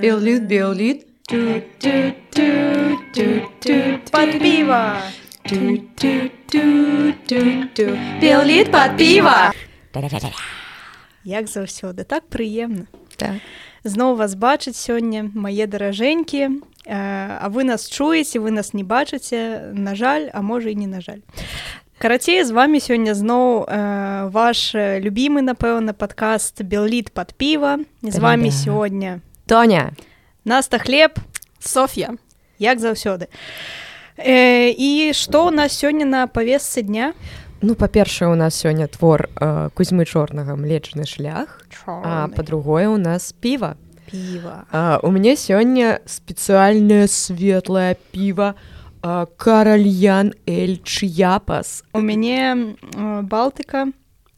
Беллит, беллит. Под пиво! Беллит под пиво. Як заўсёды так прыемна Так. зноў вас бачыць сёння мае даражэнькі э, а вы нас чуеце вы нас не бачыце на жаль а можа і не на жаль карацей з вами сёння зноў э, ваш любімы напэўна падкаст белліт под піва з вами Та-да. сёння Тоня. наста хлеб Софья. як заўсёды э, і што у нас сёння на павесцы дня Ну, па-першае, у нас сёння твор э, Кузьмы чорнага млечны шлях, а па-другое, у нас піва. піва А, у мяне сёння спецыяльнае светлае піва а, каральян эль чяпас. У мяне э, балтыка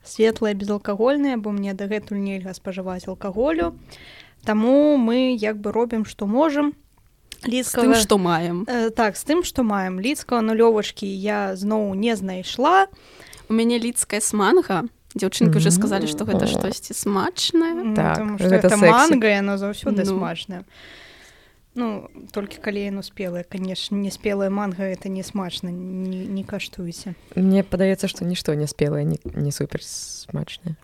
светлая безалкагольная, бо мне дагэтуль нельга спажываць алкаголю. Таму мы як бы робім што можам. З тым, што маем. э, так з тым, што маем ліцкага нулёвачкі я зноў не знайшла. У мяне лідская сманга. Дзяўчынкі ўжо сказалі, што гэта штосьці смачнае. м, Так, таму што гэта манга яно заўсёды Ну. смачнае. Ну толькі калі яно спелае, канешне, не спелая манга это не смачна, не, не каштуйце. Мне падаецца, што нішто не спелае, не, не супер смачнае.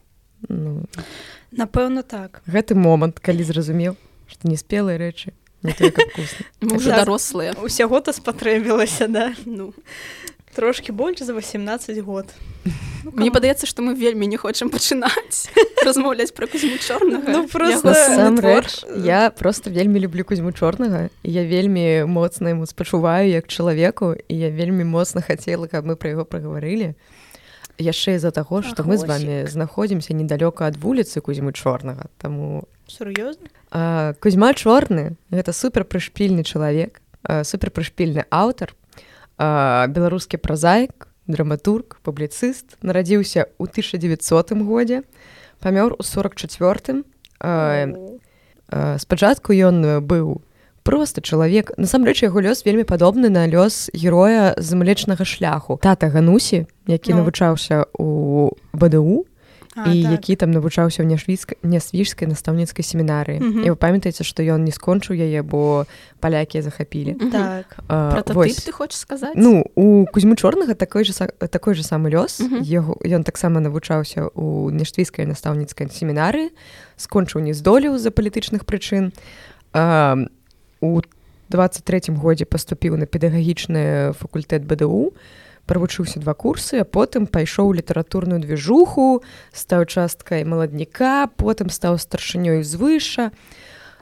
Ну, Напэўна так. гэты момант, калі зразумеў, што не спелыя рэчы, не только вкусна. Мы ўжо Так. дарослыя. Усяго-то спатрэбілася, да. Ну, Трошки больш за 18 год. Ну, мне падаецца, што мы вельмі не хочам пачынаць размаўляць пра кузьму чорнага. Ну, просто- Насамрэч, я просто вельмі люблю кузьму чорнага. і Я вельмі моцна яму спачуваю як чалавеку і я вельмі моцна хацела, каб мы пра яго прагаварылі. Яшчэ з-за таго, што мы з вами знаходзімся недалёка ад вуліцы кузьмы чорнага. Таму сур'ёзна Кузьма чорны гэта супер прышпільны чалавек супер прышпільны аўтар беларускі празаік драматург публіцыст нарадзіўся ў 1900 годзе памёр у 44 спачатку ён быў просто чалавек. Насамрэч яго лёс вельмі падобны на лёс героя з млечнага шляху. Тата ганусі які навучаўся у бДУ А, і так. які там навучаўся ў няшвіцкай нясвіжскай настаўніцкай семінарыі Мгм. і вы памятаеце што ён не скончыў яе бо палякі захапілі Мгм. так А, вось. ты хочаш сказаць? ну у кузьмы чорнага такой же такой же самы лёс Мгм. яго ён таксама навучаўся у няшвіцкай настаўніцкай семінарыі скончыў не здолеў з-за палітычных прычын А, у 23 годзе паступіў на педагагічны факультэт бДУ правучыўся два курсы а потым пайшоў у літаратурную движуху стаў часткай маладніка потым стаў старшынёй звыша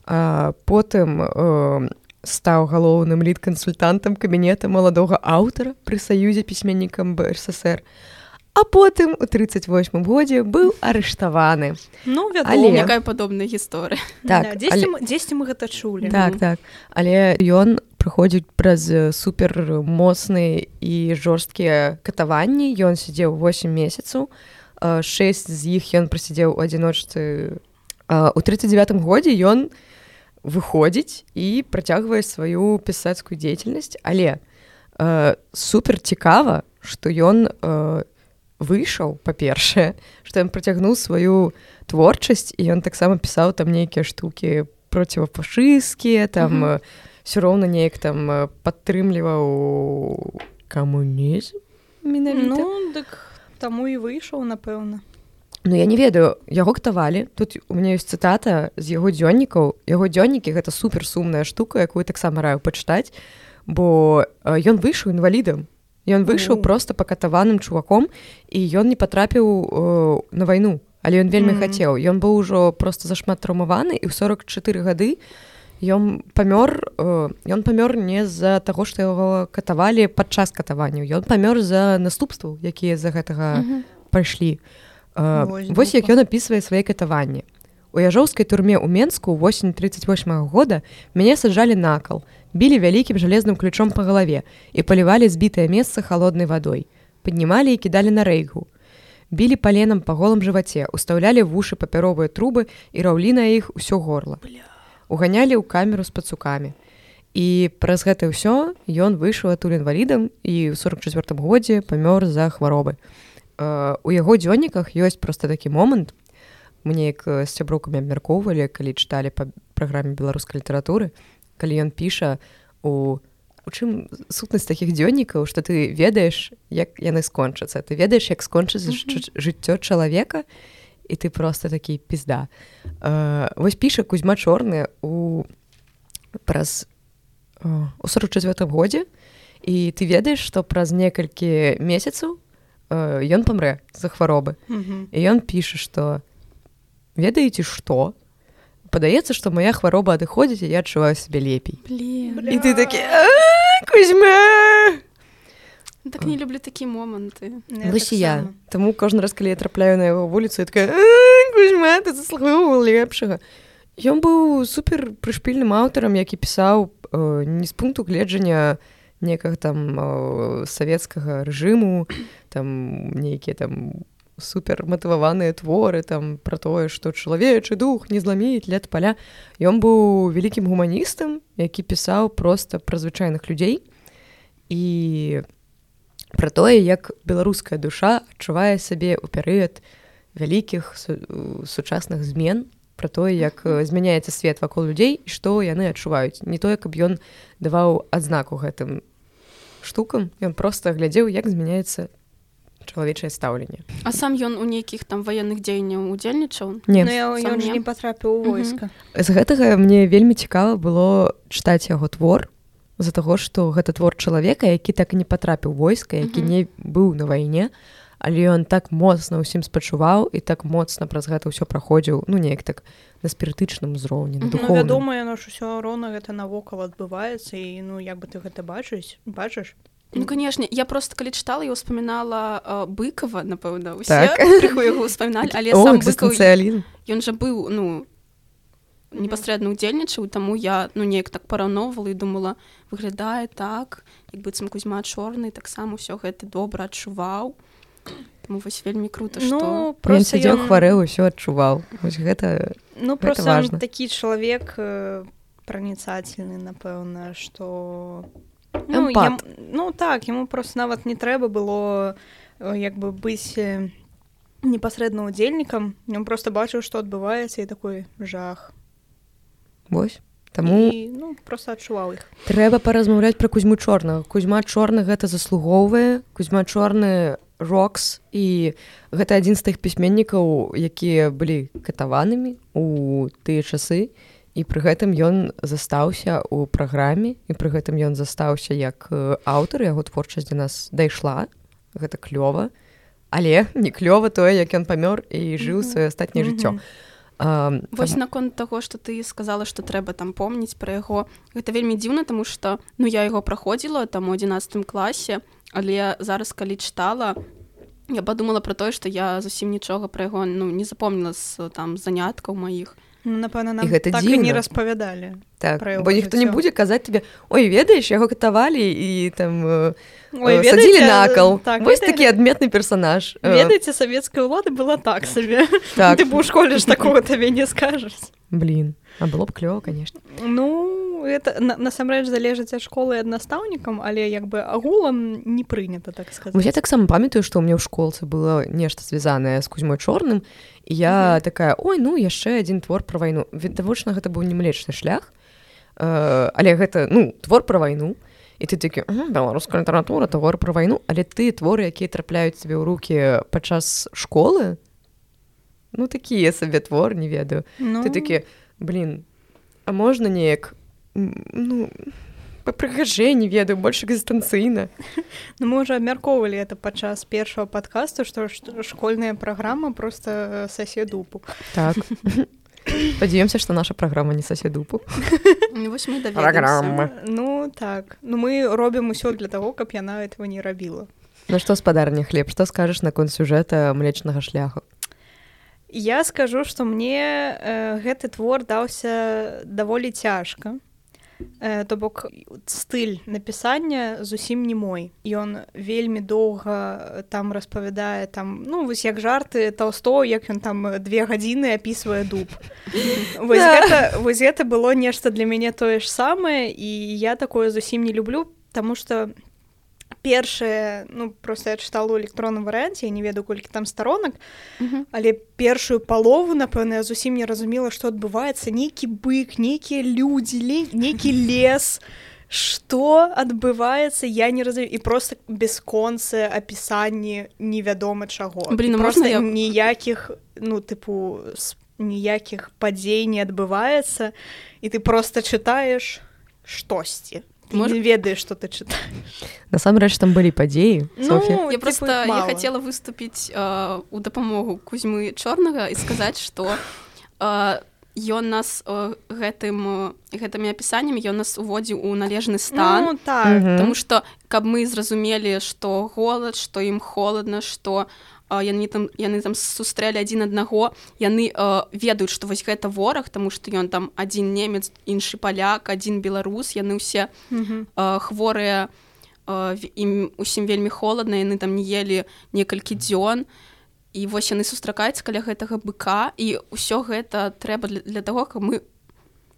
а, потым э, стаў галоўным лід-кансультантам кабінета маладога аўтара пры саюзе пісьменнікам бСр а потым у 38 годзе быў арыштаваны ну Але- вядома Якая падобная гісторыя. так, Да, дзесьці але- дзесьці мы гэта чулі так Мгм. так але ён праходзіць праз э, супер моцныя і жорсткія катаванні ён сядзеў 8 месяцаў 6 з іх ён прасядзеў у адзіночцы у 39 годзе ён выходзіць і працягвае сваю пісацкую дзейнасць але э, супер цікава што ён э, выйшаў па-першае што ён працягнуў сваю творчасць і ён таксама пісаў там нейкія штукі процівафашысцкія там Мгм. э, все роўна неяк там э, падтрымліваў камунізм менавіта ну дык таму і выйшаў напэўна Ну я не ведаю яго катавалі тут у меня ёсць цытата з яго дзённікаў яго дзённікі гэта супер сумная штука якую таксама раю пачытаць бо э, ён выйшаў інвалідам ён выйшаў У. просто пакатаваным чуваком і ён не патрапіў э, на вайну але ён вельмі Мгм. хацеў ён быў ужо просто зашмат траўмаваны і ў 44 гады ён памёр э, ён памёр не з-за таго што яго катавалі падчас катаванняў. Ён памёр за наступстваў якія з-за гэтага Мгм. пайшлі А, Вось вось як ён апісвае свае катаванні. У яжоўскай турме ў менску восень 38 года мяне саджалі на кал білі вялікім жалезным ключом па галаве і палівалі збітае месца холоднай вадой. Паднімалі і кідалі на рэйгу. Білі паленам па голым жываце устаўлялі вушы папяровыя трубы і раўлі на іх усё горла уганялі ў камеру з пацукамі і праз гэта ўсё ён выйшаў адтуль інвалідам і ў 44 годзе памёр за хваробы. У яго дзённіках ёсць просто такі момант. Мне як з сяброкамі абмяркоўвалі калі чыталі па праграме беларускай літаратуры калі ён піша у у чым сутнасць такіх дзённікаў што ты ведаеш як яны скончацца. Ты ведаеш як скончыцца жыццё чалавека і ты просто такі пізда вось піша кузьма чорны у праз у 44 годзе і ты ведаеш што праз некалькі месяцаў ён памрэ за хваробы і ён піша што ведаеце што падаецца што моя хвароба адыходзіць я адчуваю сябе лепей і ты такі кузьма так не люблю такія моманты вось я таму кожны раз калі я трапляю на яго вуліцу такая кузьма ты заслугоўваў лепшага ён быў супер прышпільным аўтарам які пісаў не з пункту гледжання некага там савецкага рэжыму там нейкія там супер матываваныя творы там пра тое што чалавечы дух не зламіць лет паля ён быў вялікім гуманістам які пісаў просто пра звычайных людзей і пра тое як беларуская душа адчувае сабе ў перыяд вялікіх сучасных змен пра тое як змяняецца свет вакол людзей і што яны адчуваюць. Не тое каб ён даваў адзнаку гэтым штукам ён просто глядзеў як змяняецца чалавечае стаўленне. А сам ён у нейкіх там ваенных дзеянняў удзельнічаў? Не, ну, не. не патрапіў войска. З гэтага мне вельмі цікава было чытаць яго твор з-за таго што гэта твор чалавека які так і не патрапіў войска які не быў на вайне але ён так моцна ўсім спачуваў і так моцна праз гэта ўсё праходзіў ну неяк так на спірытычным узроўні ну, вядома яно ж усё роўна гэта навокал адбываецца і ну як бы ты гэта бачыш бачыш? Ну канешне я просто калі чытала я ўспамінала э, быкова напэўна так. яго ўспаміналі але ён жа быў ну непасрэдна удзельнічаў таму я ну неяк так параўноўвала і думала выглядае так як быццам кузьма чорны таксама ўсё гэта добра адчуваў Таму вось вельмі круто што ну, просто ён... хварэў усё адчуваў вось гэта ну гэта просто такі чалавек э, праніцательны напэўна што ну, ям, ну так яму просто нават не трэба было як бы быць непасрэдна удзельнікам ён просто бачыў што адбываецца і такой жах Вось. Таму і, ну, просто адчуваў іх. трэба паразмаўляць пра кузьму чорнага. Кузьма чорны гэта заслугоўвае кузьма чорны рокс і гэта адзін з тых пісьменнікаў якія былі катаванымі у тыя часы і пры гэтым ён застаўся ў праграме і пры гэтым ён застаўся як аўтар яго творчасць для нас дайшла. Гэта клёва. Але не клёва тое як ён памёр і жыў сваё астатняе жыццё вось там... наконт таго што ты сказала што трэба там помніць пра яго. Гэта вельмі дзіўна таму што ну я яго праходзіла там у 11 класе але зараз калі чытала я падумала пра тое што я зусім нічога пра яго ну не запомніла з там заняткаў маіх Ну, напэўна нам гэта так не распавядалі так бо ніхто не будзе казаць тебе ой ведаеш яго катавалі і там э, ой, ведаеце, накал так, вось такі адметны персонаж э. ведаеце савецкая ўлада была так сабе. Так. ты бо ў школе ж такого табе не скажаш. Блин а было б клёва конечно. Ну это насамрэч залежыць ад школы ад настаўнікам але як бы агулам не прынята так сказать. Я таксама памятаю што ў мне ў школцы было нешта звязанае з кузьмой чорным я mm -hmm. такая ой ну яшчэ адзін твор пра вайну відавочна гэта быў немлечны шлях э, але гэта ну твор пра вайну. І ты такі беларуская літаратура твор пра вайну але ты творы якія трапляюць сабе ў руки падчас школы ну такія сабе твор не ведаю. Ну... ты такі блин а можна неяк ну по прыгажэнні ведаю больш экзістэнцыйна ну мы уже абмяркоўвалі это падчас першага подкасту што школьная праграма просто сасе дупу. Так. Спадзяёмся што наша праграма не сасе дупу. Ну так. Ну мы робім усё для того каб яна этого не рабіла Ну што спадарня хлеб што скажаш наконт сюжэта млечнага шляху Я скажу што мне э, гэты твор даўся даволі цяжка Э, то бок стыль напісання зусім не мой. Ён вельмі доўга там распавядае там ну вось як жарты толсто як ён там две гадзіны опісвае дуб. Вось гэта, вось гэта было нешта для мяне тое ж самае і я такое зусім не люблю тому что першае ну просто я чытала ў электронным варыянце я не ведаю колькі там старонак але першую палову напэўна я зусім не разумела што адбываецца. Нейкі бык нейкія людзі нейкі лес. Что адбываецца я не разумею. І просто бесконцы апісанні невядома чаго. Блин просто я... ніякіх ну тыпу ніякіх падзей не адбываецца. І ты просто чытаеш штосьці Мож... не ведаеш что ты чытаеш насамрэч там былі падзеі ну, я просто я хотела выступіць э, у дапамогу кузьмы чорнага і сказаць что э, ён нас э, гэтым гэтымі апісаннямі ён нас уводзіў у належны стан ну, так. потому что каб мы зразумелі что голад что ім холодна что у яны там яны там сустрэлі адзін аднаго яны э, ведаюць што вось гэта вораг тому што ён там адзін немец іншы паляк адзін беларус яны ўсе э, хворыя э, ім усім вельмі холодна яны там не ели некалькі дзён. І вось яны сустракаюць каля гэтага быка і ўсё гэта трэба для, для того каб мы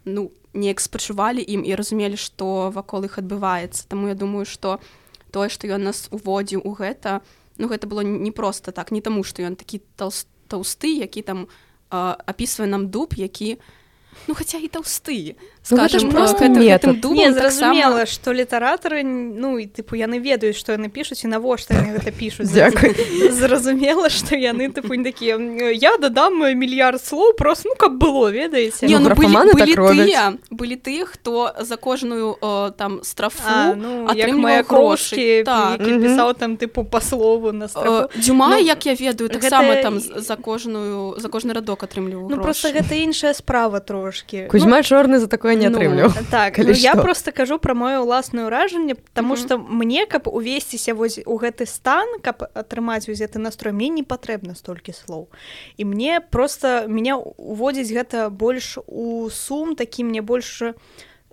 ну неяк спачувалі ім і разумелі што вакол іх адбываецца. Таму я думаю што тое што ён нас уводзіў у гэта то ну гэта было не просто так не таму што ён такі таўсты які там апісвае нам дуб які ну хаця і таўсты скажем ну, просто зразумела что літаратары ну і тыпу яны ведаюць што яны пішуць і навошта гэта пішуць зразумела что яны тыпу не такія я дадам мільярд слоў просто ну каб было ведаеце ну, ну, былі, былі, так тыя, былі тыя хто за кожную о, там страфу ну, моя крошки так. пісаў там тыпу па слову на дзюма ну, як я ведаю таксама гэта... там за кожную за кожны радок атрымліваю ну просто гэта іншая справа трошки. Кузьма ну, чорны за такое не атрымлю ну, так ну, я просто кажу про маё ўласнае ўражанне потому что mm -hmm. мне каб увесціся вось у гэты стан каб атрымаць вось гэты настрой мне не патрэбна столькі слоў і мне просто меня уводзіць гэта больш у сум такі мне больше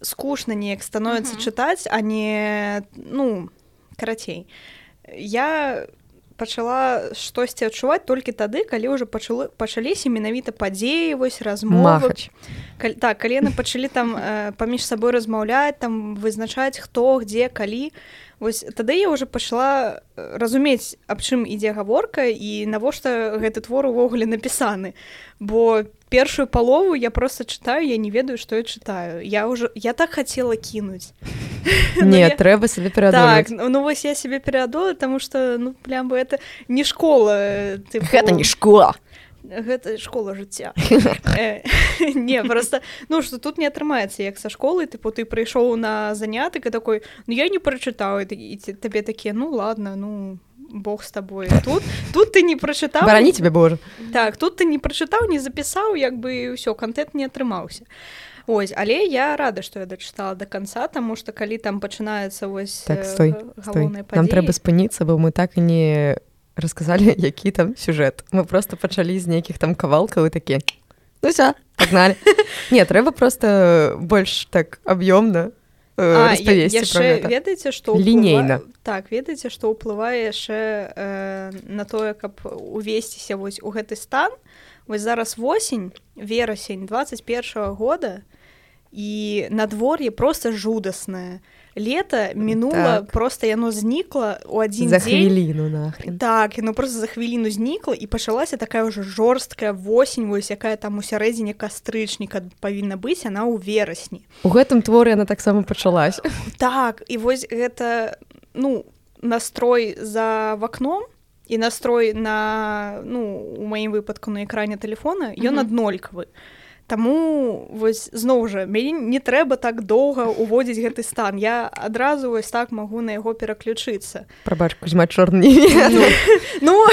скучна неяк становіцца mm -hmm. чытаць а не ну карацей я пачала штосьці адчуваць толькі тады калі ўжо пачалы пачаліся менавіта падзеі вось размовач Каль, так калены пачалі там э, паміж сабой размаўляць там вызначаць хто где калі вось тады я уже пачала э, разумець аб чым ідзе гаворка і навошта гэты твор увогуле напісаны. Бо першую палову я просто чытаю я не ведаю што я чытаю я уже я так хацела кінуць не я... трэба сабе перадаць так, ну вось я себе перадола тому что ну плям бы это не школа ты гэта не школа. Гэта школа жыцця э, не просто ну что тут не атрымаецца як са школы тыпу ты прыйшоў на занятак і такой ну я не прачытаў табе такія ну ладно ну Бог с тобой. Тут тут ты не прачытаў барані тебе боже так тут ты не прачытаў не запісаў як бы ўсё контент не атрымаўся Ось але я рада што я дачытала до конца тому что калі там пачынаецца вось так, стой, стой. нам трэба спыніцца бо мы так і не расказалі які там сюжэт мы просто пачалі з нейкіх там кавалкаў і такі ну все погнали не трэба просто больш так аб'ёмна э, ведаеце что лінейна так ведаеце что ўплывае яшчэ э, на тое каб увесціся вось у гэты стан. Вось зараз восень верасень 21 -го года і надвор'е просто жудаснае лето мінула так. просто яно знікла у адзін за хвіліну нахрен. Так яно просто за хвіліну знікла і пачалася такая ўжо жорсткая восень вось якая там у сярэдзіне кастрычніка павінна быць она ў верасні у гэтым творы яна таксама пачалась. Так і вось гэта ну настрой за вакном і настрой на ну у маім выпадку на экране телефона ён mm -hmm. аднолькавы то Таму вось зноў жа мяне не трэба так доўга уводзіць гэты стан. Я адразу вось так магу на яго пераключыцца. Прабач кузьма чорны ну, ну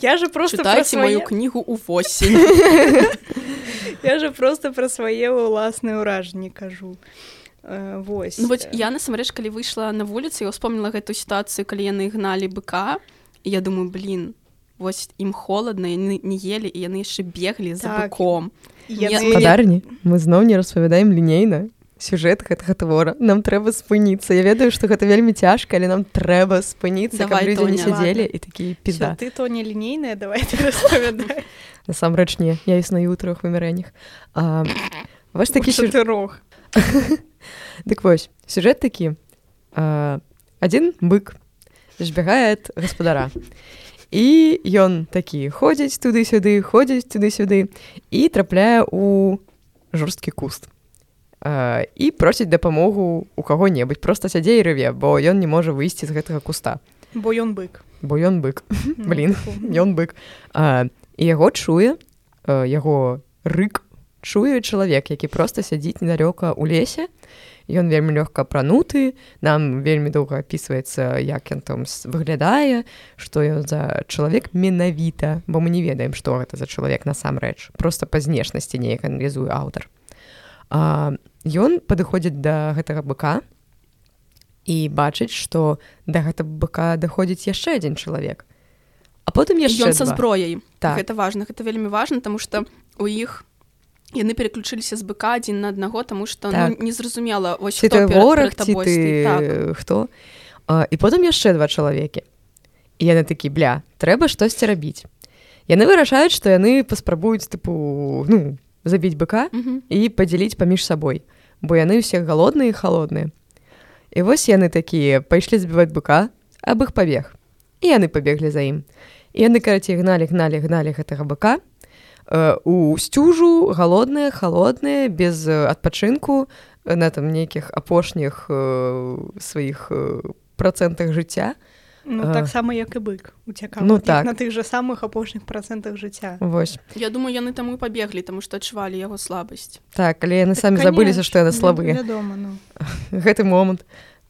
я же просто свае... мою кнігу у восень. Я же просто пра свае ўласныя ўражанні кажу. Э, вось ну, вось я насамрэч калі выйшла на вуліцы я успомніла гэту сітуацыю калі яны гналі быка я думаю блин вось ім холодна яны не ели і яны яшчэ беглі за так. быком гаспадарні мы зноў не распавядаем лінейна сюжэт гэтага твора нам трэба спыніцца Я ведаю што гэта вельмі цяжка але нам трэба спыніцца не сядзелі і такі пізда ты то не лінейная давай насамрэч не я існую ў трох вымярэннях ваш такі рог дык вось сюжэт такі адзін бык збягает гаспадара і ён такі ходзіць туды-сюды ходзіць туды-сюды і трапляе у жорсткі куст. І просіць дапамогу у каго-небудзь просто сядзе і рыве бо ён не можа выйсці з гэтага куста. Бо ён бык. Бо ён бык. Блин ён бык. А, і яго чуе яго рык чуе чалавек які просто сядзіць недалёка ў лесе ён вельмі лёгка апрануты нам вельмі доўга опісваецца як ён там выглядае што ён за чалавек менавіта бо мы не ведаем што гэта за чалавек насамрэч просто па знешнасці неяк аналізуе аўтар. Ён падыходзіць да гэтага быка і бачыць што да гэта быка даходзіць яшчэ адзін чалавек. А потым яшчэ са зброяй. Так. Гэта важна гэта вельмі важна тому что у іх у яны переключыліся з быка адзін на аднаго тому что ну, так. ну, незразумела вораг так. хто? І потым яшчэ два чалавекі. І яны такі бля трэба штосьці рабіць яны вырашаюць што яны паспрабуюць тыпу ну забіць быка mm -hmm. і падзяліць паміж сабой бо яны ўсе галодныя холодныя і вось яны такія пайшлі збіваць быка аб іх пабег. І яны пабеглі за ім. І яны карацей гналі гналі гналі гэтага быка. Э, у сцюжу галодныя холодныя без адпачынку на там нейкіх апошніх э, сваіх э, процентах жыцця ну, таксама як і бык уцяка ну так. на тых же самых апошніх процентах жыцця Вось Я думаю яны таму пабеглі таму што адчувалі яго слабасць так але яны так, самі забыліся што яны слабыя ну. гэты момант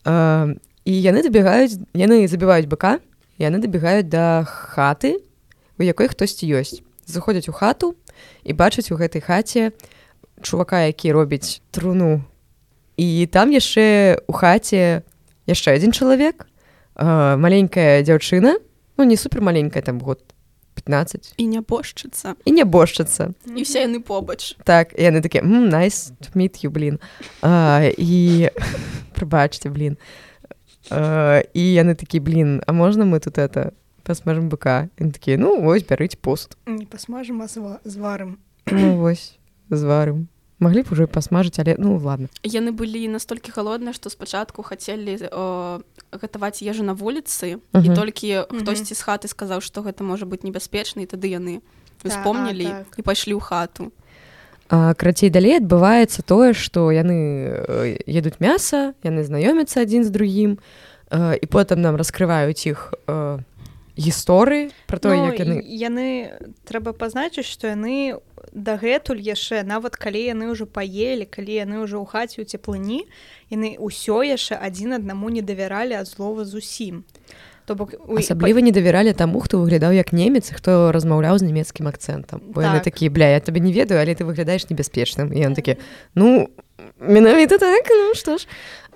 і яны дабягаюць яны забіваюць быка яны дабегаюць да хаты у якой хтосьці ёсць заходзяць у хату і бачаць у гэтай хаце чувака які робіць труну. І там яшчэ у хаце яшчэ адзін чалавек маленькая дзяўчына. Ну не супер маленькая там год 15 і нябожчыца і нябожчыца і все яны побач. Так яны такі найс міт ю блин а, і прыбачце блин а, і яны такі блин а можна мы тут это пасмажем быка такі ну вось бярыць пост не пасмажем а зварым ну, вось зварым маглі б уже пасмажыць але ну ладно. Яны былі настолькі галодныя што спачатку хацелі гатаваць ежу на вуліцы uh -huh. і толькі хтосьці з хаты сказаў што гэта можа быць небяспечна і тады яны успомнілі так, так. і пайшлі ў хату. Крацей далей адбываецца тое што яны едуць мяса яны знаёмяцца адзін з другім і потым нам раскрываюць іх гісторыі про то ну, як яны яны трэба пазначыць што яны дагэтуль яшчэ нават калі яны ўжо паелі калі яны ўжо ў хаце ў цеплыні яны ўсё яшчэ адзін аднаму не давяралі ад слова зусім то бок асабліва не давяралі таму хто выглядаў як немец хто размаўляў з нямецкім акцэнтам. Бо так. яны такі бля я табе не ведаю але ты выглядаеш небяспечным і ён такі ну менавіта так ну што ж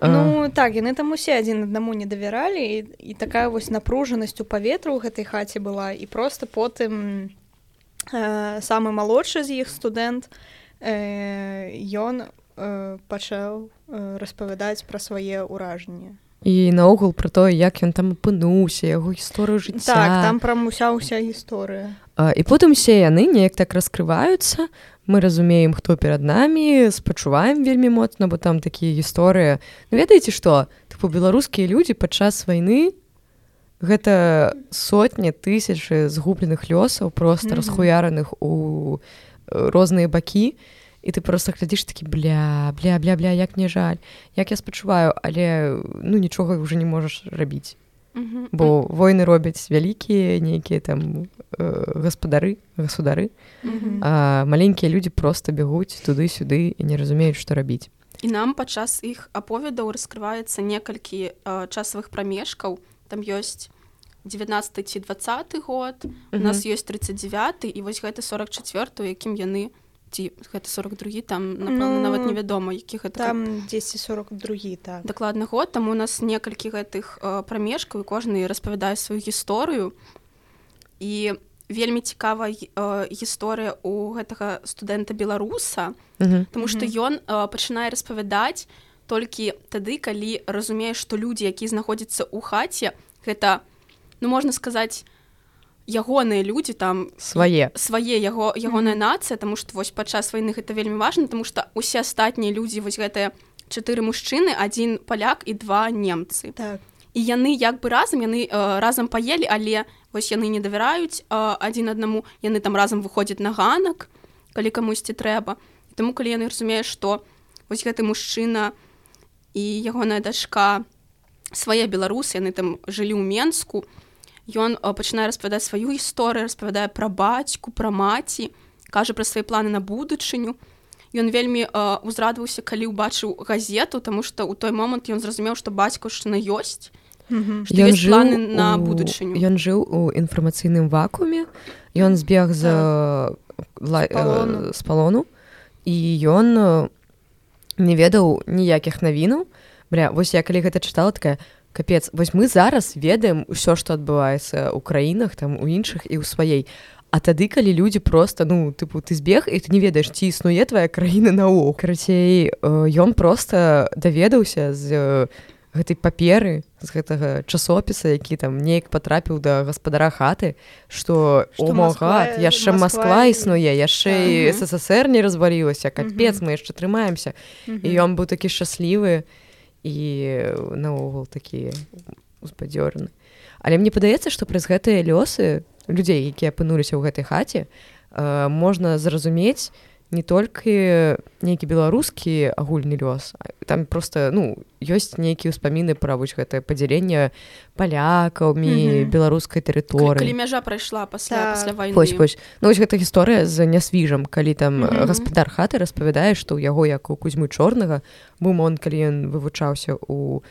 Ну а... так яны там усе адзін аднаму не давяралі і, і такая вось напружанасць у паветру ў гэтай хаце была і просто потым э, самы малодшы з іх студэнт э, ён э, пачаў э, распавядаць пра свае ўражанні і наогул пра тое як ён там апынуўся яго гісторыю жыцця. Так, там прамуся ўся гісторыя. І потым усе яны неяк так раскрываюцца. Мы разумеем хто перад намі спачуваем вельмі моцна бо там такія гісторыі. Ну, ведаеце што? Тыпу беларускія людзі падчас вайны гэта сотні тысячы згубленых лёсаў просто mm -hmm. расхуяраных у э, розныя бакі. і ты просто глядзіш такі бля бля бля бля як мне жаль як я спачуваю але ну нічога уже не можаш рабіць бо войны робяць вялікія нейкія там э, гаспадары государы а маленькія людзі просто бягуць туды-сюды і не разумеюць што рабіць і нам падчас іх аповедаў раскрываецца некалькі э, часавых прамежкаў там ёсць 19 ці 20 год у нас ёсць 39 і вось гэта 44 якім яны у ці гэта 42 там напэўна, ну, нават невядома які гэта там 10 42 так. дакладна год там у нас некалькі гэтых э, прамежкаў кожны распавядае сваю гісторыю і вельмі цікава э, гісторыя у гэтага студэнта беларуса Таму што ён э, пачынае распавядаць толькі тады калі разумееш што людзі які знаходзяцца ў хаце гэта ну можна сказаць ягоныя людзі там свае свае яго ягоная mm -hmm. нацыя тому что вось падчас войны гэта вельмі важна тому что усе астатнія людзі вось гэтыя чатыры мужчыны один паляк і два немцы так. і яны як бы разам яны э, разам паелі але вось яны не давяраюць э, адзін аднаму яны там разам выходзяць на ганак калі камусьці трэба Таму калі яны разумеюць што вось гэты мужчына і ягоная дачка свае беларусы яны там жылі ў менску ён э, пачынае распавядаць сваю гісторыю распавядае пра бацьку пра маці кажа пра свае планы на будучыню. Ён вельмі э, узрадваўся калі ўбачыў газету тому что ў той момант ён зразумеў што бацькаўшчына ёсць ён жыў на будучыню. Ён жыў у інфармацыйным вакууме ён збег за з палону. і ён не ведаў ніякіх навінаў. Бля вось я калі гэта чытала такая капец. Вось мы зараз ведаем усё што адбываецца ў краінах там у іншых і ў сваей А тады калі людзі просто ну тыпу ты збег і ты не ведаеш ці існуе твоя краіна наогул карацей ён просто даведаўся з гэтай паперы з гэтага часопіса які там неяк потрапіў да гаспадара хаты что омогад яшчэ Москва існуе яшчэ і ссср не развалілася капец мы яшчэ трымаемся і ён быў такі шчаслівы і наогул такі узбадзёрны але мне падаецца што праз гэтыя лёсы людзей якія апынуліся ў гэтай хаце можна зразумець не толькі нейкі беларускі агульны лёс там просто ну ёсць нейкія ўспаміны пра вось гэтае падзяленне палякамі mm -hmm. беларускай тэрыторыі мяжа прайшла пасля, так. пасля вось, вось. Ну, вось гэта гісторыя з нясвіжам калі там mm -hmm. гаспадар хаты распавядае што ў яго як у кузьмы чорнага момант калі ён вывучаўся у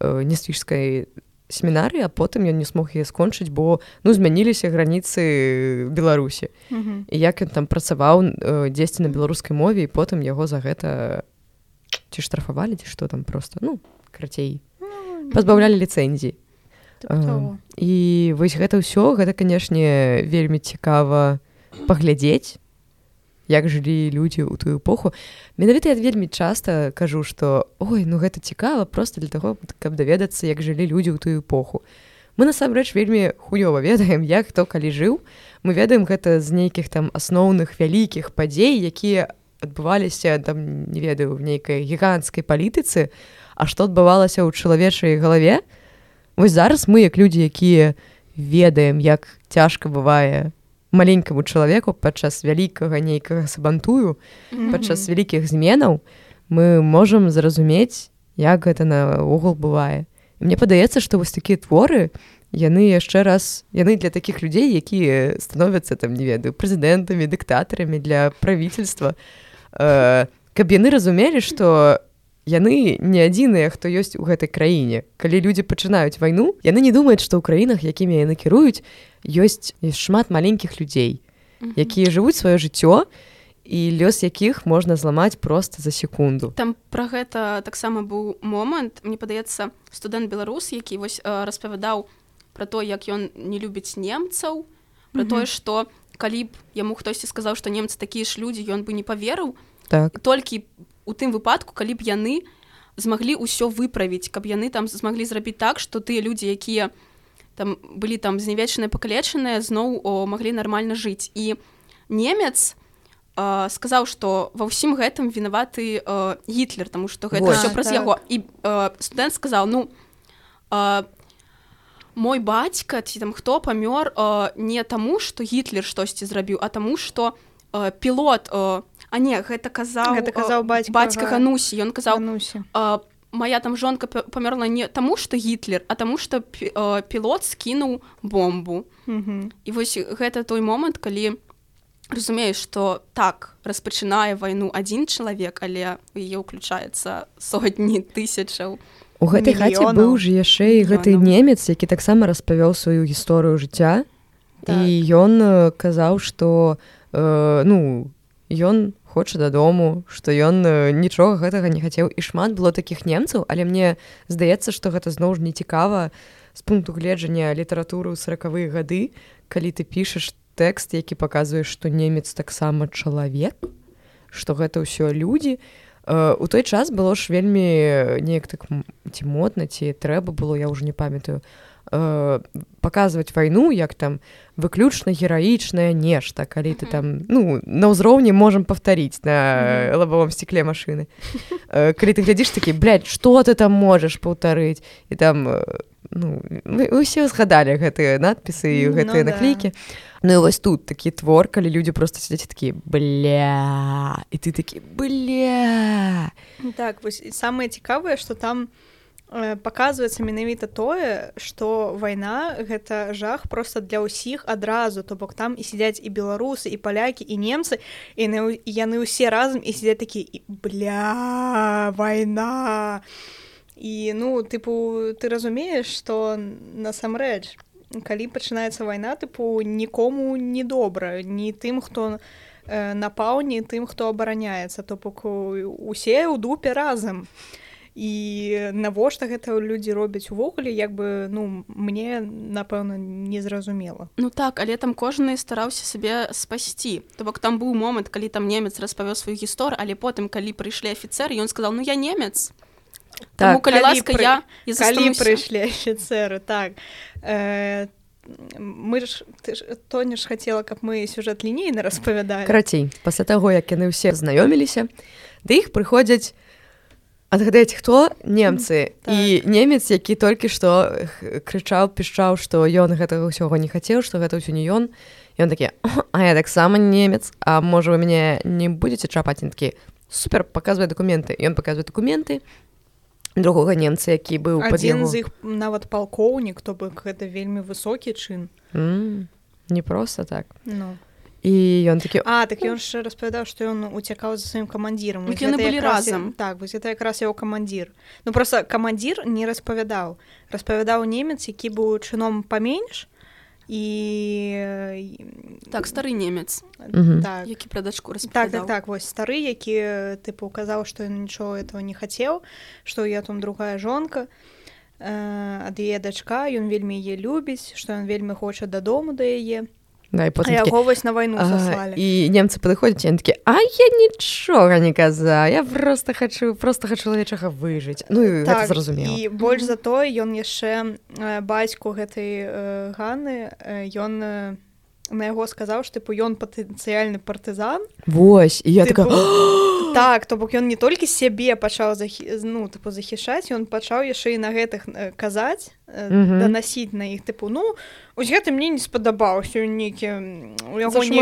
э, нясвіжскай семінары а потым ён не смог яе скончыць бо ну змяніліся граніцы беларусі. Mm -hmm. і як ён там працаваў э, дзесьці на беларускай мове і потым яго за гэта ці штрафавалі ці што там просто ну крацей пазбаўлялі ліцэнзіі. І вось гэта ўсё гэта канешне вельмі цікава паглядзець як жылі людзі ў тую эпоху. Менавіта я вельмі часта кажу што ой ну гэта цікава просто для таго каб даведацца як жылі людзі ў тую эпоху мы насамрэч вельмі хуёва ведаем як хто калі жыў. Мы ведаем гэта з нейкіх там асноўных вялікіх падзей якія адбываліся там не ведаю в нейкай гіганцкай палітыцы А што адбывалася ў чалавечай галаве. Вось зараз мы як людзі якія ведаем як цяжка бывае маленькаму чалавеку падчас вялікага нейкага сабантую падчас вялікіх зменаў мы можам зразумець як гэта наогул бывае. Мне падаецца што вось такія творы яны яшчэ раз яны для такіх людзей якія становяцца там не ведаю прэзідэнтамі дыктатарамі для правительства э, каб яны разумелі што яны не адзіныя хто ёсць у гэтай краіне. Калі людзі пачынаюць вайну яны не думаюць што ў краінах якімі яны кіруюць ёсць шмат маленькіх людзей якія жывуць сваё жыццё і лёс якіх можна зламаць просто за секунду. Там про гэта таксама быў момант. Мне падаецца студэнт беларус які вось распавядаў про то як ён не любіць немцаў про тое что калі б яму хтосьці сказаў што немцы такія ж людзі ён бы не поверыў так. толькі у тым выпадку калі б яны змаглі ўсё выправіць каб яны там змаглі зрабіць так что тыя людзі якія у там былі там знявечаныя пакалечаныя зноў маглі нармальна жыць. І немец э, сказаў што ва ўсім гэтым вінаваты э, гітлер тому что гэта все праз так. яго. І э, студэнт сказаў ну э, мой бацька ці там хто памёр э, не таму што гітлер штосьці зрабіў а таму што э, пілот э, а не гэта казаў гэта казаў бацька бацька ганусі ён казаў нусі э, моя там жонка памерла не таму что гітлер а таму что э, пілот скінуў бомбу -hmm. і вось гэта той момант калі разумееш что так распачынае вайну адзін чалавек але яе ўключаецца сотні тысячаў у гэтай хаце быў ж яшчэ і гэты немец які таксама распавёў сваю гісторыю жыцця. Так. і ён э, казаў что э, ну ён хоча дадому што ён э, нічога гэтага не хацеў. І шмат было такіх немцаў але мне здаецца што гэта зноў ж не цікава з пункту гледжання літаратуры ў сорокавыя гады калі ты пішаш тэкст які паказваеш што немец таксама чалавек што гэта ўсё людзі. У той час было ж вельмі неяк так ці модна ці трэба было я ўжо не памятаю э, паказваць вайну як там выключна гераічнае нешта калі ты там ну на ўзроўні можам паўтарыць на лабавом сцікле машыны. Э, калі ты глядзіш такі блядь, што ты там можаш паўтарыць? І там ну мы ўсе згадалі гэтыя надпісы і гэтыя ну, наклейкі. Да. Ну і вось тут такі твор калі людзі просто сядзяць такі бля! І ты такі бля! Так вось самае цікавае што там э, паказваецца менавіта тое што вайна гэта жах просто для ўсіх адразу. То бок там і сядзяць і беларусы і палякі і немцы і яны ўсе разам і сядзяць такі бля вайна! І ну тыпу ты разумееш што насамрэч калі пачынаецца вайна тыпу нікому не добра. Ні тым хто э, напаў ні тым хто абараняецца. То бок усе ў дупе разам і навошта гэта людзі робяць увогуле як бы ну мне напэўна незразумела ну так але там кожны стараўся сабе спасці. То бок там быў момант калі там немец распавёў сваю гісторыю але потым калі прыйшлі афіцер ён сказал ну я немец так, калі ласка пры... я калі прыйшлі афіцеры так. Э, мы ж ты ж тоня ж хацела каб мы сюжэт лінейна распавядалі. Карацей пасля таго як яны ўсе знаёміліся да іх прыходзяць адгадаць хто немцы. Так. і немец які толькі што крычаў пішчаў што ён гэтага ўсяго не хацеў што гэта ўсё не ён. Ён такі а я таксама немец. А можа вы мяне не будетеце чапацінкі супер паказвае дакументы ён паказвае дакументы. Другога немца які быў адзін з іх нават палкоўнік то бок гэта вельмі высокі чын. Mm, не просто так. Ну. І ён такі а так ён ж распавядаў што ён уцякаў за сваім камандзірам яны былі разам так вось это якраз яго камандзір ну просто камандзір не распавядаў распавядаў немец які быў чыном паменш і так стары немец так. які пра дачку так, так так вось стары які тыпу казаў што ён нічого этого не хацеў што я там другая жонка. Ад яе дачка ён вельмі яе любіць што ён вельмі хоча дадому да яе да, яго вось на вайну і немцы падыходзяць такі а я нічога не каза я просто хочу просто хочу чалавечага выжыць ну так, зразумела і больш за то ён яшчэ бацьку гэтай ганы ён не на яго сказаў што тыпу ён патэнцыяльны партызан Вось і я тыпу, така так то бок ён не толькі сябе пачаў захі... ну тыпу захішаць ён пачаў яшчэ і на гэтых казаць данасіць на іх тыпу ну ось гэта мне не спадабаўся нейкі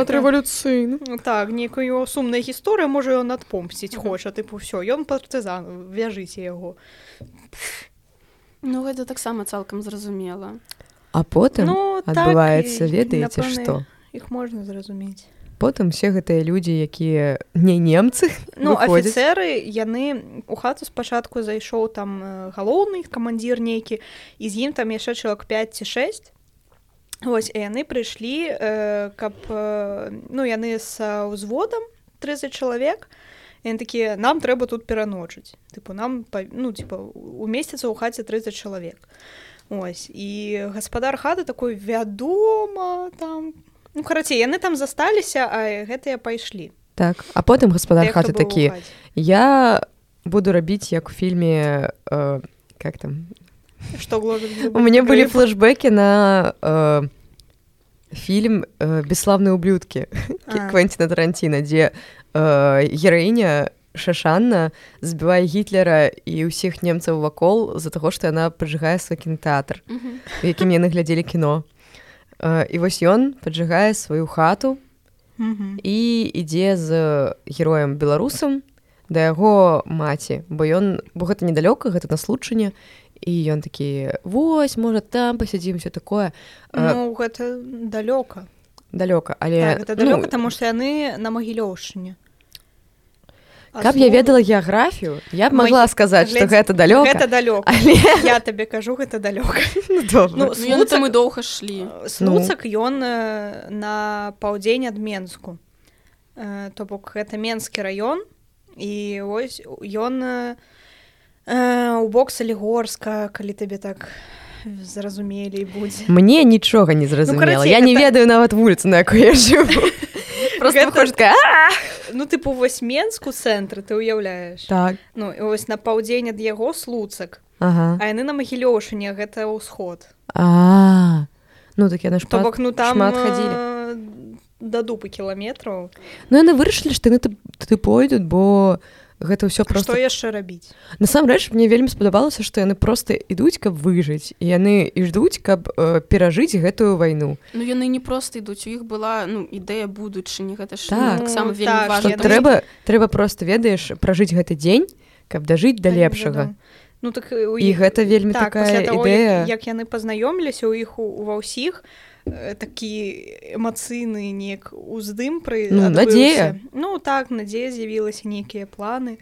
рэвалюцыйны ну, так некую сумная гісторыя можа ён адпомсціць хоча тыпу ўсё ён партызан вяжыце яго Ну гэта таксама цалкам зразумела А потым ну, адбываецца так, ведаеце што? Іх можна зразумець. Потым все гэтыя людзі якія не немцы ну афіцеры яны у хату спачатку зайшоў там галоўны камандзір нейкі і з ім там яшчэ чалавек 5 ці 6 Вось яны прыйшлі э, каб э, ну яны з узводам 30 чалавек такія нам трэба тут пераночыць тыпу нам ну типа у месяца ў хаце 30 чалавек Ось. І гаспадар хаты такой вядома там. Ну карацей яны там засталіся а гэтыя пайшлі. Так а потым гаспадар Те, хаты такі. я буду рабіць як у фільме э, как там? Что у мяне былі флешбекі на э, фільм э, бесславные ублюдкі квенціна таранціна дзе э, гераіня шашанна збівае гітлера і ўсіх немцаў вакол з-за таго што яна паджыгае свой кінотэатр у якім яны глядзелі кіно. І вось ён паджыгае сваю хату і ідзе з героем беларусам да яго маці бо ён бо гэта недалёка гэта на случанне і ён такі вось можа там пасядзім все такое ну, гэта далёка. далёка але так, далёка ну, таму што яны на магілёўшыне каб я ведала геаграфію я б могла сказаць что гэта далёка. это далёк але... я табе кажу гэта далёка. Ну, ну, мы доўга шлі. Слуцак ён ну. на паўдзень ад менску то бок гэта менскі раён і ось ён у бок салігорска калі табе так зразумелі будзе. Мне нічога не зразумела. Ну, я не ведаю нават вуліцу на якой я жыву просто ну тыпу вось менску цэнтры ты ўяўляеш так. Ну ось на паўдзень ад яго слуцак ага. а яны на магілёўшыне гэта ўсход а. Ну так яна што бок ну там хадзілі. да дупы кіламетраў. Ну яны вырашылі што яны ты пойдуць бо гэта ўсё просто яшчэ рабіць? Насамрэч мне вельмі спадабалася што яны просто ідуць каб выжыць. І яны і ждуць каб э, перажыць гэтую вайну. Ну яны не просто ідуць у іх была ну ідэя будучыні гэта ж так, ну, сам так, трэба трэба просто ведаеш пражыць гэты дзень каб дажыць да лепшага. ну так у і гэта вельмі так, такая того, ідэя. як яны пазнаёміліся ў іх ува ўсіх такі эмацыйны неяк уздым пры ну, надзея ну так надзея з'явілася нейкія планы.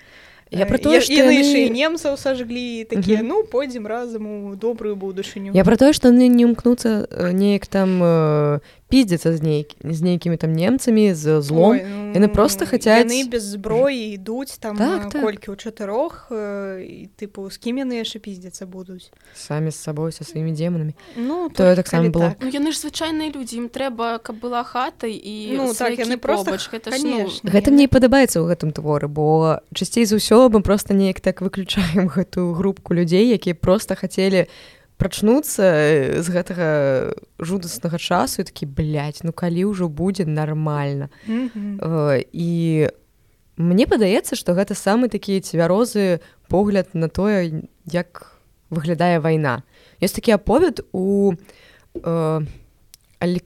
Я про тое што яны яны... немцаў сажглі такія ну пойдзем разам у добрую будучыню я про тое што яны не імкнуцца неяк там піздзяцца з нейкі з нейкімі там немцамі з злом. Ой, ну, яны просто хацяць яны без зброі ідуць там так, так. колькі ў чатырох і тыпу з кім яны яшчэ піздзяцца будуць самі з сабой са сваімі демонамі ну то таксама было. так. ну, яны ж звычайныя людзі ім трэба каб была хата і ну так яны просто гэта, ну... гэта мне падабаецца ў гэтым творы бо часцей з усё мы просто неяк так выключаем гэтую групку людзей якія просто хацелі прачнуцца з гэтага жудаснага часу і такі блядь, ну калі ўжо будзе нармальна. Mm -hmm. і мне падаецца што гэта самы такі цвярозы погляд на тое як выглядае вайна. Ёсць такі аповед у э, алі...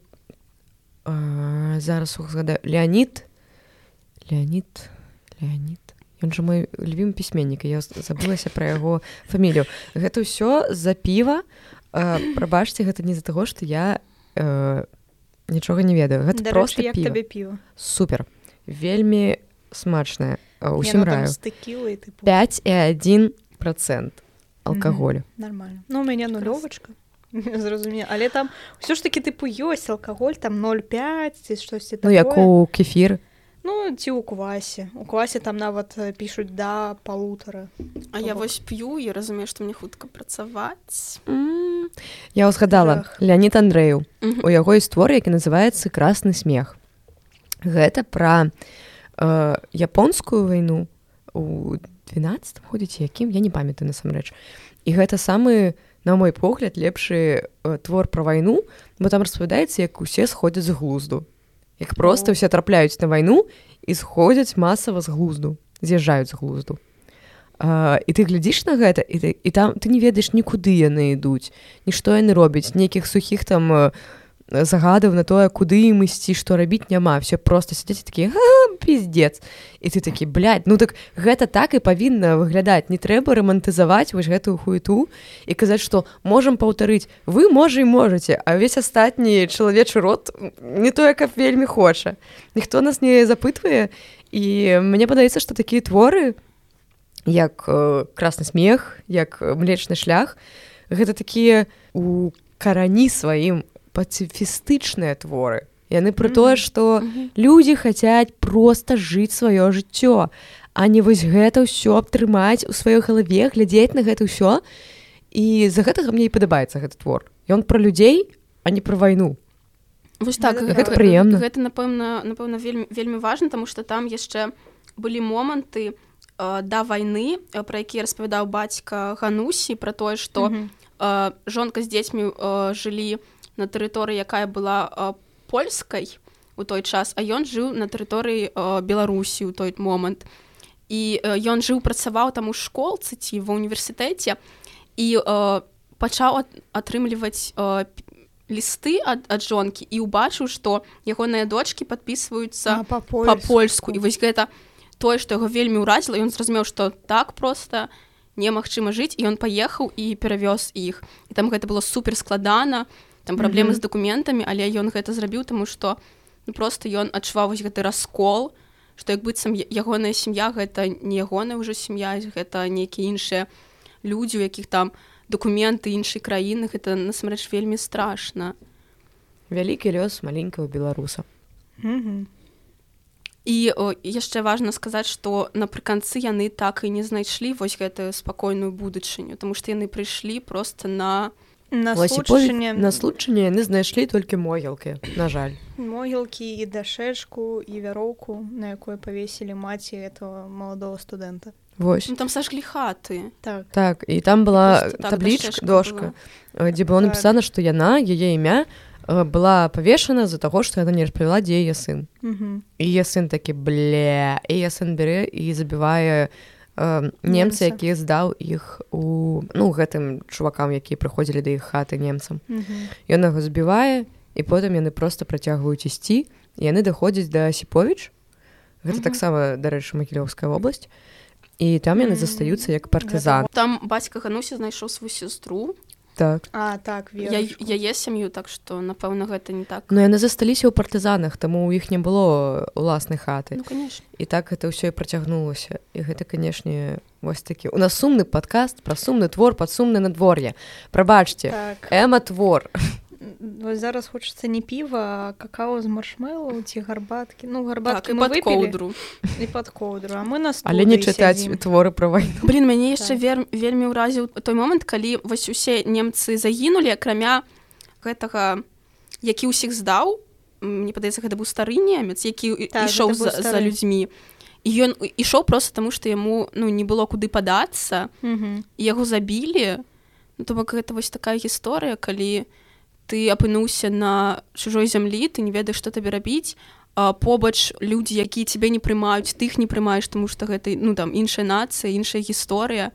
э, зараз узгадаю леонид леонид леонид Ён жа мой любім пісьменнік я забылася пра яго фамілію. Гэта ўсё за піва. Прабачце гэта не з-за таго што я э, нічога не ведаю. Гэта Дарэчы, просто піва. піва? Супер. Вельмі смачная усім раю. стыкілы, 5 і один процент алкаголю. Mm -hmm. нормально. Ну у мяне нулёвачка зразуме але там ўсё ж таки тыпу ёсць алкаголь там 0,5 ці штосьці ну як у кефір Ну ці ў квасе у квасе там нават пішуць да палутара А я вось п'ю і разумею што мне хутка працаваць. Mm. Я ўзгадала Леонид Андрэю у яго історы які называецца красны смех гэта пра э, японскую вайну у 12 ходзіць якім я не памятаю насамрэч і гэта самы на мой погляд лепшы э, твор пра вайну бо там распавядаецца як усе сходзяць з глузду як просто ўсе трапляюць на вайну і сходзяць масава з глузду з'язджаюць з глузду. А, і ты глядзіш на гэта і ты, і там ты не ведаеш нікуды яны ідуць нішто яны робяць нейкіх сухіх там загадаў на тое куды ім ісці што рабіць няма все просто сядзець такі пиздец і ты такі блядь, ну так гэта так і павінна выглядаць не трэба рамантызаваць вось гэтую хуету і казаць што можам паўтарыць. Вы можа і можаце а ўвесь астатні чалавечы рот не тое каб вельмі хоча. Ніхто нас не запытвае. І мне падаецца што такія творы як э, красны смех як млечны шлях гэта такія у карані сваім пацыфістычныя творы. Яны пра тое што людзі хацяць просто жыць сваё жыццё а не вось гэта ўсё абтрымаць у сваёй галаве глядзець на гэта ўсё. І з-за гэтага мне і падабаецца гэты твор. Ён пра людзей а не пра вайну. Вось так. Гэта, гэта прыемна. Гэта напэўна напэўна вельмі вельмі важна тому что там яшчэ былі моманты э, да вайны пра які распавядаў бацька ганусі пра тое што э, жонка з дзецьмі э, жылі на тэрыторыі якая была по польскай у той час а ён жыў на тэрыторыі э, беларусі ў той момант. І э, ён жыў працаваў там у школцы ці ва універсітэце і э, пачаў атрымліваць э, лісты ад, ад жонкі і ўбачыў што ягоныя дочки подписываюцца па-польску па і вось гэта тое што яго вельмі ўразіла ён зразумеў што так просто немагчыма жыць і ён паехаў і перавёз іх. І там гэта было супер складана. і там праблемы mm -hmm. з дакументамі але ён гэта зрабіў таму што ну, просто ён адчуваў вось гэты раскол што як быццам ягоная сям'я гэта не ягоная ўжо сям'я гэта нейкія іншыя людзі у якіх там дакументы іншай краіны гэта насамрэч вельмі страшна вялікі лёс маленького беларуса mm -hmm. і о, яшчэ важна сказаць што напрыканцы яны так і не знайшлі вось гэтую спакойную будучыню тому што яны прыйшлі просто на на случае на случае яны знайшлі толькі могілкі на жаль. Могілкі і дашэчку і вяроўку на якой павесілі маці этого молодого студэнта Вось ну, там сажглі хаты так. Так і там была так, таблічка дошка дзе было так. напісана што яна яе імя была павешана з-за таго што яна не распавяла дзе яе сын і я сын такі бля і я сын бярэ і забівае э, немцы які здаў іх у ну гэтым чувакам якія прыходзілі да іх хаты немцам. Ён яго збівае і потым яны просто працягваюць ісці яны даходзяць да сіповіч гэта таксама дарэчы магілёўская вобласць. І там яны застаюцца як партызан. Там бацька гануся знайшоў сваю сястру так. А так яе сям'ю так што напэўна гэта не так. Но яны засталіся ў партызанах таму ў іх не было уласнай хаты ну, і так это ўсё і працягнулася. І гэта канешне вось такі. У нас сумны падкаст пра сумны твор пад сумны надвор'е. Прабачце так. эма твор вось зараз хочацца не піва какао з маршмелу ці гарбаткі. Ну гарбаткі так, под коўдру і под коўдру а мы нас але не чытаць творы пра вайну блин мяне яшчэ так. вер вельмі ўразіў той момант калі вось усе немцы загінулі акрамя гэтага які ўсіх здаў мне падаецца гэта быў стары немец які так, ішоў за, за людзьмі. Ён ішоў просто таму што яму ну не было куды падацца. Яго забілі. Ну, то бок гэта вось такая гісторыя калі у ты апынуўся на чужой зямлі ты не ведаеш што табе рабіць побач людзі якія цябе не прымаюць тых не прымаеш тому што гэта ну там іншая нацыя іншая гісторыя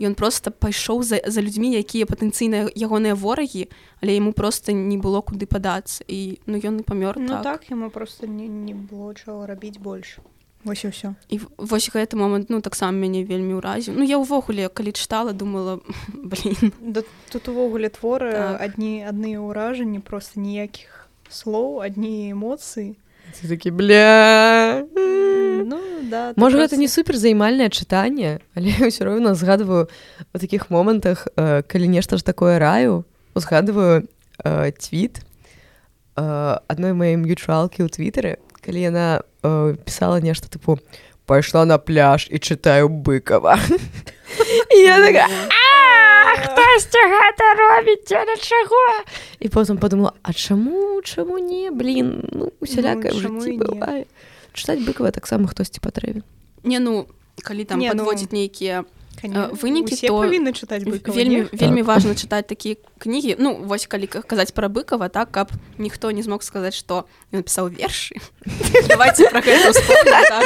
ён просто пайшоў за, за людзьмі якія патэнцыйныя ягоныя ворагі але яму просто не было куды падацца і ну ён не памёр ну, так. так яму просто не, не было чаго рабіць больш вось ўсё і вось гэты момант ну таксама мяне вельмі ўразіў ну я ўвогуле калі чытала думала да, тут увогуле творы так. адні адныя ўражанні просто ніякіх слоў адні эмоцыі такі бля ну, да, можа гэта не супер займальнае чытанне але ўсё роўна згадваю у такіх момантах э, калі нешта ж такое раю узгадываю э, твіт э, адной маім ючалкі ў твітары калі яна э, пісала нешта тыпу пайшла на пляж і чытаю быкова хтосьці гэта робіць для чаго і потым подумала А чаму чаму не? Блин ну усялякае ну, чытаць быкава таксама хтосьці патрэбен не ну калі там подводзіць ну... нейкія вынікі то павінны чытаць быкова, вельмі так. вельмі важна чытаць такія кнігі ну вось калі казаць пра быкова так каб ніхто не змог сказаць што ён напісаў вершы так.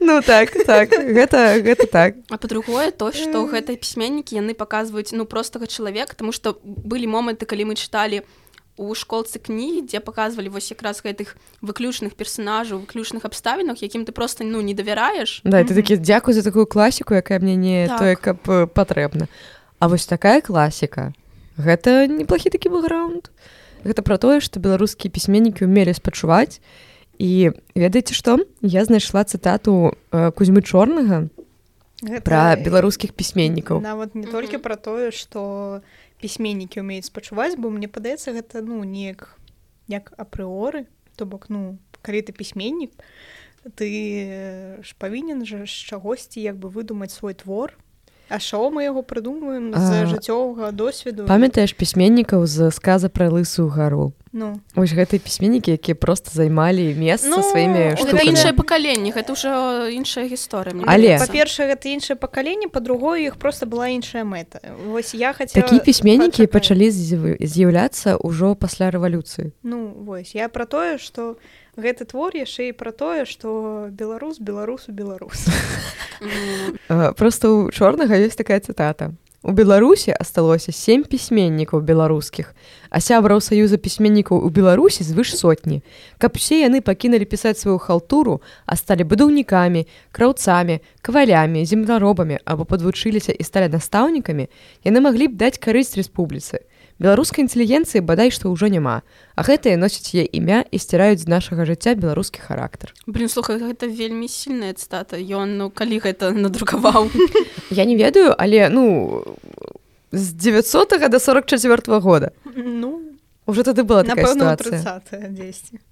ну так так гэта гэта так. А па-другое то што гэтыя пісьменнікі яны паказваюць ну простага чалавека тому што былі моманты калі мы чыталі у у школцы кнігі дзе паказвалі вось якраз гэтых выключных персонажаў выключных абставінах якім ты просто ну не давяраеш да ты такі дзякуй за такую класіку якая мне не так. тое каб патрэбна А вось такая класіка гэта неплохі такі бэкграунд. Гэта про тое што беларускія пісьменнікі умелі спачуваць і ведаеце што я знайшла цытату э, кузьмы чорнага пра беларускіх пісьменнікаў нават не толькі пра тое што пісьменнікі умеюць спачуваць бо мне падаецца гэта ну неяк як апрыоры. То бок ну калі ты пісьменнік ты ж павінен жа з чагосьці як бы выдумаць свой твор А шо мы яго прыдумваем з жыццёвага досведу памятаеш пісьменнікаў з сказа пра лысую гару Ну. Ось гэтыя пісьменнікі якія просто займалі месца ну, сваімі іншае пакаленне гэта ўжо іншая гісторыя але па-першае гэта іншае пакаленне па-другое іх просто была іншая мэта. Вось я хацела... такія пісьменнікі пачалі з'яўляцца ўжо пасля рэвалюцыі. Ну вось я пра тое што гэты твор яшчэ і пра тое што беларус беларусу беларус. Просто у чорнага ёсць такая цытата. У Беларусі асталося сем пісьменнікаў беларускіх, а сябраў саюза пісьменнікаў у Беларусі звыш сотні. Каб усе яны пакінулі пісаць сваю халтуру, а сталі будаўнікамі, краўцамі, кавалямі, земляробамі або падвучыліся і сталі настаўнікамі, яны маглі б даць карысць рэспубліцы беларускай інтэлігенцыі бадай што ўжо няма а гэтыя носяць яе імя і сціраюць з нашага жыцця беларускі характар. Блин слухай гэта вельмі сильная цтата ён ну калі гэта надрукаваў. Я не ведаю але ну з 900 до 44 -го года. Ну уже тады была напэўна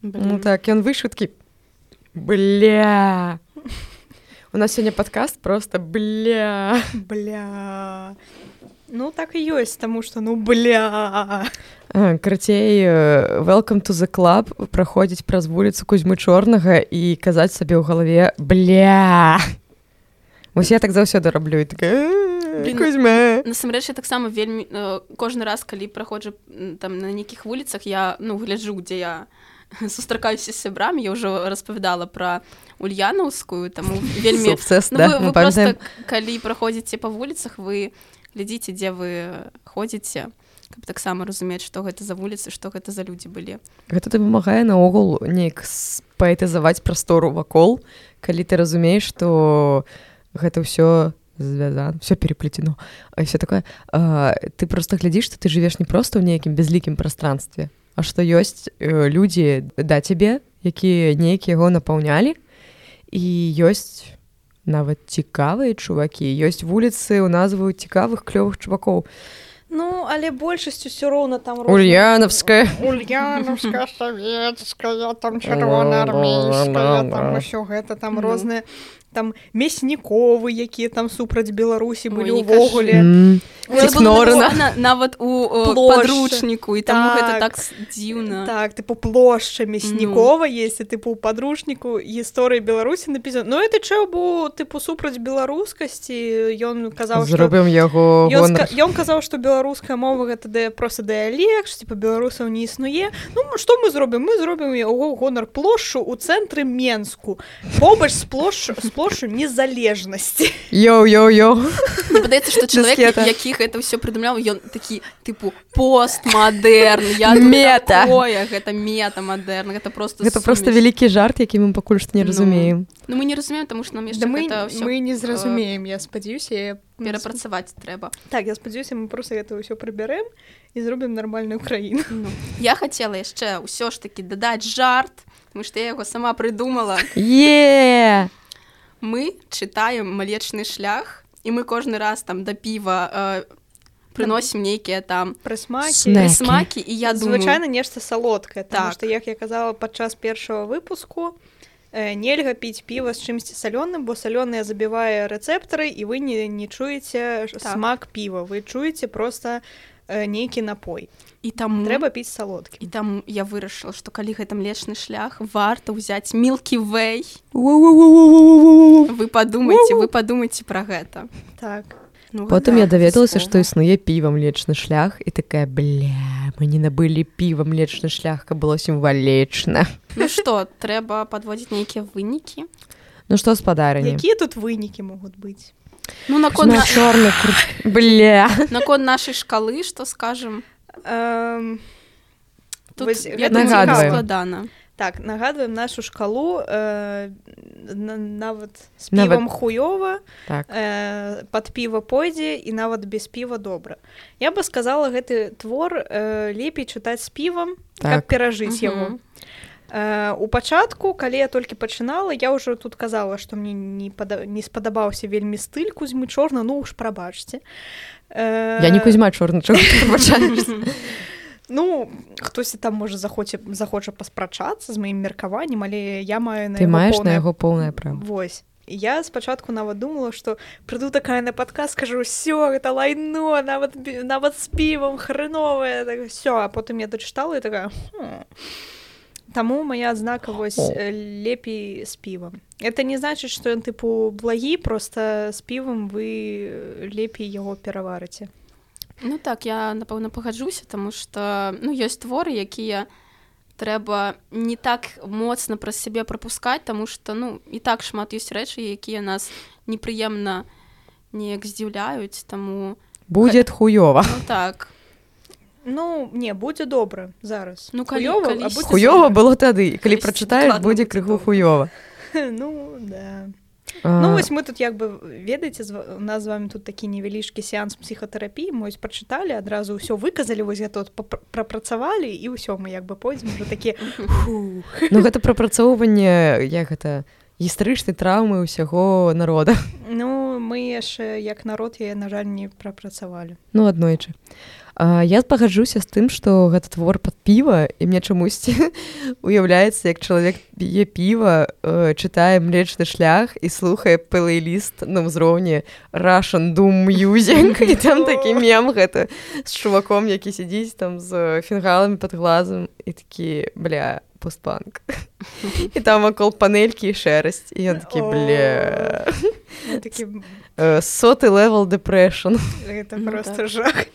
ну так ён вышуткі бля! У нас сёння подкаст просто бля! Бля Ну так і ёсць таму што ну бля. Карацей welcome to the club. Праходзіць праз вуліцу кузьмы чорнага і казаць сабе ў галаве бля! Вось я так заўсёды раблю так насамрэч я таксама вельмі кожны раз калі праходжу там на нейкіх вуліцах я ну гляджу дзе я сустракаюся з сябрамі я ўжо распавядала пра ульянаўскую таму вельмі ну, вы, вы просто, калі праходзіце па вуліцах вы глядзіце дзе вы ходзіце каб таксама разумець што гэта за вуліцы што гэта за людзі былі гэта дапамагае наогул неяк паэтызаваць прастору вакол калі ты разумееш што гэта ўсё звязан все переплетено а все такое. А, ты просто глядзіш што ты жывеш не проста ў нейкім безлікім пространстве а што ёсць э, людзі да цябе якія нейкія яго напаўнялі і ёсць нават цікавыя чувакі ёсць вуліцы ў назву цікавых клёвых чувакоў Ну але большасць усё роўна там ульянаўская ульянаўская савецкая там чырвона армейская ўсё гэта там розныя там мясніковы якія там супраць беларусі былі ўвогуле нават у подручніку і там так, так дзіўна. Так тыпу плошча мяснікова ну. есть тыпу подручніку гісторыі беларусі напісан Ну это чэ бо тыпу супраць беларускасці ён казаў зробім яго ён казаў што беларуская мова гэта да просто дыялек типа беларусаў не існуе. Ну што мы зробім? Мы зробім яго гонар плошчу у цэнтры менску. Побач з плошчу плошчу незалежнасці йо-йо-йо падаецца што чалавек якіх гэта ўсё прыдумляў ён такі тыпу постмадэрн я мета. Гэта мета мадэрн гэта просто гэта просто вялікі жарт які мы пакуль што не разумеем. Ну мы не разумеем тому что нам да мы, мы не зразумеем я спадзяюся перапрацаваць трэба так я спадзяюся мы просто гэта ўсё прыбярэм і зробім нармальную краіну ну, я хацела яшчэ ўсё ж таки дадаць жарт мы што я яго сама прыдумала е yeah! Мы чытаем малечны шлях і мы кожны раз там да піва э, прыносім нейкія там прысмакі смакі і я звычайна нешта салодкае так. што як я казала падчас першага выпуску э, нельга піць піва з чымсьці салёным бо салёныя забівае рэцэптары і вы не не чуеце так. смак піва вы чуеце просто э, нейкі напой і там трэба піць салодкі. І там я вырашыла што калі гэта млечны шлях варта ўзяць мілкі вэй вы падумайце вы падумайце пра гэта так ну, потым я даведалася што існуе піва млечны шлях і такая бля мы не набылі піва млечны шлях каб было сімвалечна ну што трэба падводзіць нейкія вынікі ну што спадары якія тут вынікі могуць быць ну наконт на чорны бля наконт нашай шкалы што скажем нагадваем так нагадваем нашу шкалу э, нават з півам нават... хуёва так. э, под піва пойдзе і нават без піва добра я бы сказала гэты твор э, лепей чытаць з півам так. перажыць яго. Э, у пачатку калі я толькі пачынала я ўжо тут казала што мне не пада... не спадабаўся вельмі стыль кузьмы чорна ну уж прабачце я не кузьма чорна ну хтосьці там можа захоце захоча паспрачацца з маім меркаваннем але я маю ты маеш на яго поўнае права восьось я спачатку нават думала што прыду такая на падказ скажу ўсё гэта лайно нават нават з півам хреновае так, все а потым я дачытала і такая хм. Таму моя адзнака вось лепей з півам. Это не значыць, што ён тыпу благі, просто з півам вы лепей яго пераварыце. Ну так я напэўна пагаджуся, таму што ну, ёсць творы, якія трэба не так моцна праз сябе прапускаць, таму што ну і так шмат ёсць рэчы, якія нас непрыемна неяк здзіўляюць, таму будет хуёва. Ну, так. Ну не будзе добра зараз. Ну хуёва, хуёва было тады калі прачытаеш будзе крыху хуёва ну да. А... ну вось мы тут як бы ведаеце у нас з вами тут такі невялічкі сеанс псіхатэрапіі мось прачыталі адразу ўсё выказалі вось тут прапрацавалі і ўсё мы як бы пойдзем уже такі ну гэта прапрацоўванне як гэта гістарычнай траўмы ўсяго народа. Ну мы яшчэ як народ я на жаль не прапрацавалі ну аднойчы. а я пагаджуся з тым што гэта твор пад піва і мне чамусьці уяўляецца як чалавек п'е піва э, чытае млечны шлях і слухае плейліст на ўзроўні рашан дум юзенька і там такі мем гэта з чуваком які сядзіць там з фінгаламі пад глазам і такі бля постпанк і там вакол панелькі і шэрасць і ён такі бля соты левел дэпрэшн это просто жах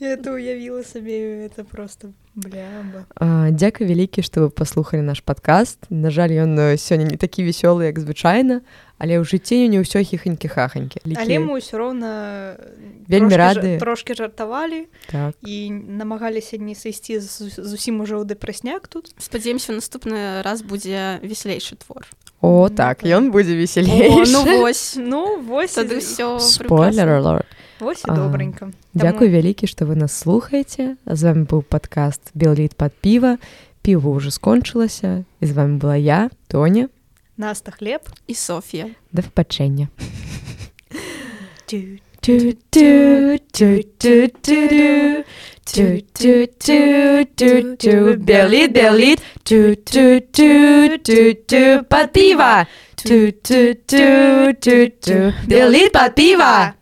это уявіла сабе это просто дзякуй вялікі што вы паслухалі наш падкаст на жаль ён сёння не такі вясёлы як звычайна але ў жыцці не ўсё хіханькі хаханькі але мы ўсё роўна вельмі рады. трошки жартавалі так. і намагаліся не сысці зусім ужо ў дэпрэсняк тут. Спадзеемся наступны раз будзе весялейшы твор о так ён будзе весялей ну вось ну вось тады ўсё спойлер лорд Вось і добренька. Дякую вялікі, што вы нас слухаеце. З вами быў падкаст Белліт пад піва. Піва ўжо скончылася. І з вами была я, Тоня, Наста хлеб і Софія. Да впачэння. do do do do do Berlin Berlin do do do do do Pativa. Do do do do do Berlin Pativa.